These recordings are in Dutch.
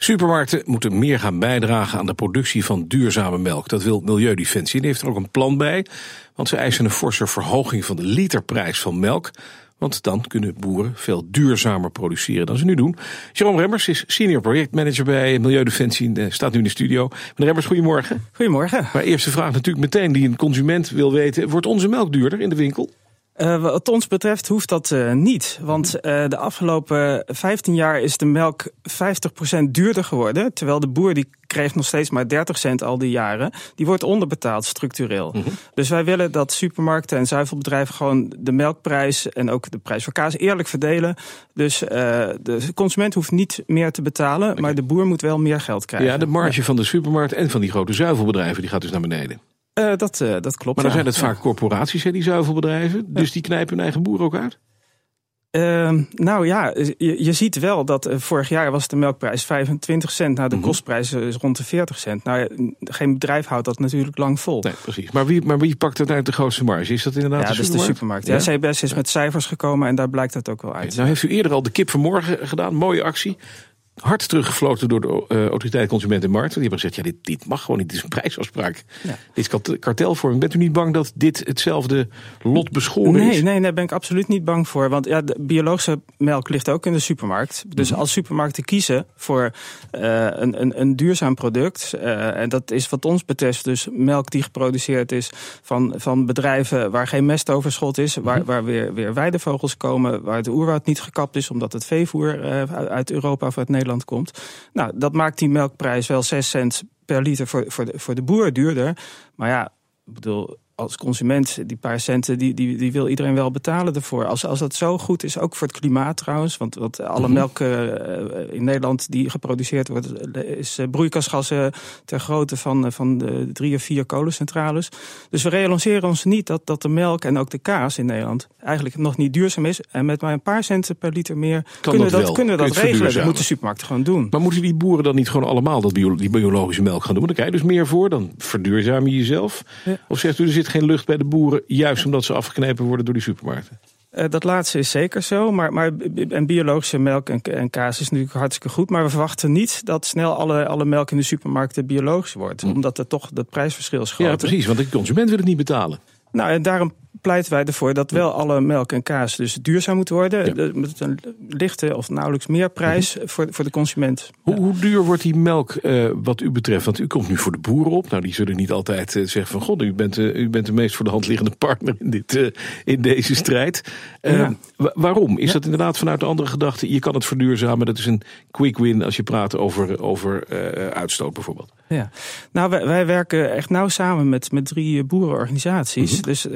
Supermarkten moeten meer gaan bijdragen aan de productie van duurzame melk. Dat wil Milieudefensie. En die heeft er ook een plan bij. Want ze eisen een forse verhoging van de literprijs van melk. Want dan kunnen boeren veel duurzamer produceren dan ze nu doen. Jerome Remmers is senior projectmanager bij Milieudefensie. En staat nu in de studio. Meneer Remmers, goedemorgen. Goedemorgen. Maar eerste vraag natuurlijk meteen die een consument wil weten. Wordt onze melk duurder in de winkel? Uh, wat ons betreft hoeft dat uh, niet. Want uh, de afgelopen 15 jaar is de melk 50% duurder geworden. Terwijl de boer die kreeg nog steeds maar 30 cent al die jaren. Die wordt onderbetaald structureel. -hmm. Dus wij willen dat supermarkten en zuivelbedrijven gewoon de melkprijs en ook de prijs voor kaas eerlijk verdelen. Dus de consument hoeft niet meer te betalen, okay. maar de boer moet wel meer geld krijgen. Ja, de marge ja. van de supermarkt en van die grote zuivelbedrijven die gaat dus naar beneden. Uh, dat, uh, dat klopt. Maar dan ja. zijn het vaak corporaties, hè, die zuivelbedrijven. Dus die knijpen hun eigen boer ook uit? Uh, nou ja, je, je, ziet wel dat vorig jaar was de melkprijs 25 cent. Nou, de mm -hmm. kostprijs is rond de 40 cent. Nou, geen bedrijf houdt dat natuurlijk lang vol. Nee, precies. Maar wie, maar wie pakt het uit de grootste marge? Is dat inderdaad ja, de supermarkt? Ja, dat is de supermarkt. Ja, CBS is met cijfers gekomen en daar blijkt dat ook wel uit. Nou heeft u eerder al de kip vanmorgen gedaan. Mooie actie hard teruggefloten door de uh, autoriteit Consument en Markt. Die hebben gezegd, ja, dit, dit mag gewoon niet. Dit is een prijsafspraak. Ja. Dit is kartelvorming. Bent u niet bang dat dit hetzelfde lot beschoren nee, is? Nee, daar ben ik absoluut niet bang voor. Want ja, de biologische melk ligt ook in de supermarkt. Dus -hmm. als supermarkten kiezen voor uh, een, een, een, duurzaam product... Uh, en dat is wat ons betreft dus melk die geproduceerd is... van, van bedrijven waar geen mestoverschot is... waar, -hmm. waar weer, weer weidevogels komen... waar de oerwoud niet gekapt is omdat het veevoer uit Europa of uit Nederland komt. Nou, dat maakt die melkprijs wel 6 cent per liter voor, voor, de, voor de boer duurder. Maar ja, ik bedoel, als consument, die paar centen, die, die, die wil iedereen wel betalen ervoor. Als, als dat zo goed is, ook voor het klimaat trouwens. Want, want alle -hmm. melk uh, in Nederland die geproduceerd wordt, is broeikasgassen ter grootte van, van de drie of vier kolencentrales. Dus we realiseren ons niet dat, dat de melk en ook de kaas in Nederland eigenlijk nog niet duurzaam is. En met maar een paar centen per liter meer kan kunnen, dat dat, kunnen we dat regelen. Dat moeten supermarkten gewoon doen. Maar moeten die boeren dan niet gewoon allemaal dat bio, die biologische melk gaan doen? Dan krijg je dus meer voor, dan verduurzaam je jezelf. Ja. Of zegt u, er zit geen lucht bij de boeren, juist omdat ze afgeknepen worden door die supermarkten? Uh, dat laatste is zeker zo. Maar, maar en biologische melk en, en, kaas is natuurlijk hartstikke goed. Maar we verwachten niet dat snel alle, alle melk in de supermarkten biologisch wordt. Hm. Omdat er toch dat prijsverschil is groot. Ja, precies. Want de consument wil het niet betalen. Nou, en daarom pleiten wij ervoor dat wel alle melk en kaas dus duurzaam moeten worden. Ja. Met een lichte of nauwelijks meer prijs mm -hmm. voor, voor de consument. Hoe, ja. hoe, duur wordt die melk uh, wat u betreft? Want u komt nu voor de boeren op. Nou, die zullen niet altijd uh, zeggen van... god, u bent, uh, u bent de meest voor de hand liggende partner in, dit, in deze strijd. Ja. waarom? Is dat inderdaad vanuit de andere gedachte... je kan het verduurzamen, dat is een quick win... als je praat over, over uitstoot bijvoorbeeld? Ja, nou wij, wij, werken echt nauw samen met, met drie boerenorganisaties. Mm -hmm. Dus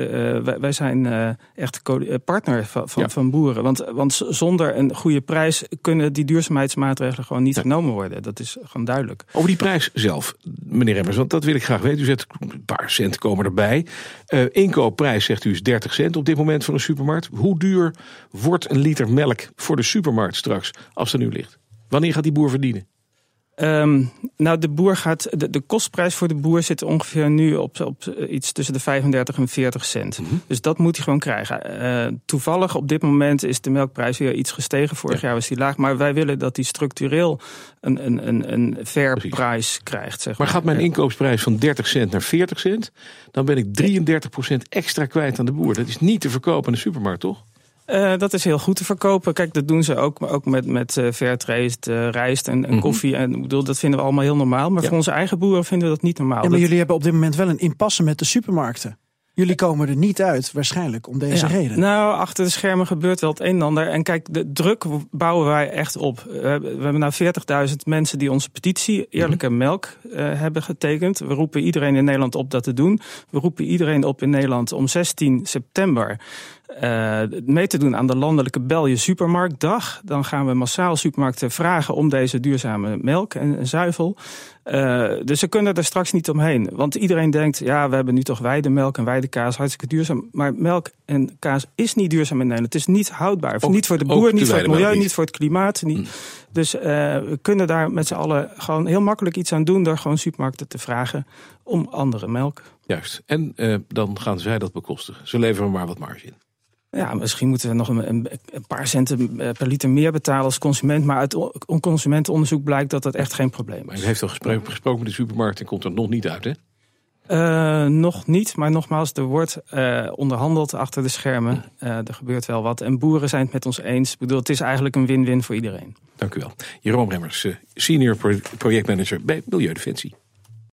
wij, wij zijn uh, echt partner van, van, ja. van, boeren. Want, want zonder een goede prijs kunnen die duurzaamheidsmaatregelen gewoon niet ja. genomen worden. Dat is gewoon duidelijk. Over die prijs zelf, meneer Remmers, want dat wil ik graag weten. U zegt een paar cent komen erbij. Uh, inkoopprijs, zegt u, is 30 cent op dit moment voor een supermarkt. Hoe duur wordt een liter melk voor de supermarkt straks als er nu ligt? Wanneer gaat die boer verdienen? Um, nou, de boer gaat. De, de, kostprijs voor de boer zit ongeveer nu op, op iets tussen de 35 en 40 cent. Mm -hmm. Dus dat moet hij gewoon krijgen. Uh, toevallig op dit moment is de melkprijs weer iets gestegen. Vorig ja. jaar was die laag. Maar wij willen dat hij structureel een, een, een, een fair Precies. prijs krijgt. Zeg maar. maar gaat mijn inkoopprijs van 30 cent naar 40 cent, dan ben ik 33% extra kwijt aan de boer. Dat is niet te verkopen in de supermarkt, toch? Uh, dat is heel goed te verkopen. Kijk, dat doen ze ook, ook met, met uh, fairtrade, uh, rijst en, en mm -hmm. koffie. En ik bedoel, dat vinden we allemaal heel normaal. Maar ja. voor onze eigen boeren vinden we dat niet normaal. Ja, maar dat... jullie hebben op dit moment wel een impasse met de supermarkten. Jullie komen er niet uit, waarschijnlijk, om deze ja. reden. Nou, achter de schermen gebeurt wel het een en ander. En kijk, de druk bouwen wij echt op. We hebben nou 40.000 mensen die onze petitie Eerlijke mm -hmm. Melk uh, hebben getekend. We roepen iedereen in Nederland op dat te doen. We roepen iedereen op in Nederland om 16 september uh, mee te doen aan de landelijke Belje Supermarktdag. Dan gaan we massaal supermarkten vragen om deze duurzame melk en, en zuivel. Uh, dus ze kunnen er straks niet omheen. Want iedereen denkt, ja, we hebben nu toch weidemelk en weidekaas, hartstikke duurzaam. Maar melk en kaas is niet duurzaam in Nederland. Het is niet houdbaar. Ook, niet voor de boer, niet voor het milieu, niet voor het klimaat. Niet. Mm. Dus uh, we kunnen daar met z'n allen gewoon heel makkelijk iets aan doen... door gewoon supermarkten te vragen om andere melk. Juist. En uh, dan gaan zij dat bekostigen. Ze leveren maar wat marge in. Ja, misschien moeten we nog een, een, paar centen eh, per liter meer betalen als consument. Maar uit consumentenonderzoek blijkt dat dat echt geen probleem is. U heeft al gesproken, gesproken met de supermarkt en komt er nog niet uit, hè? Uh, nog niet, maar nogmaals, er wordt uh, onderhandeld achter de schermen. Uh, er gebeurt wel wat. En boeren zijn het met ons eens. Ik bedoel, het is eigenlijk een win-win voor iedereen. Dank u wel. Jeroen Remmers, senior projectmanager bij Milieudefensie.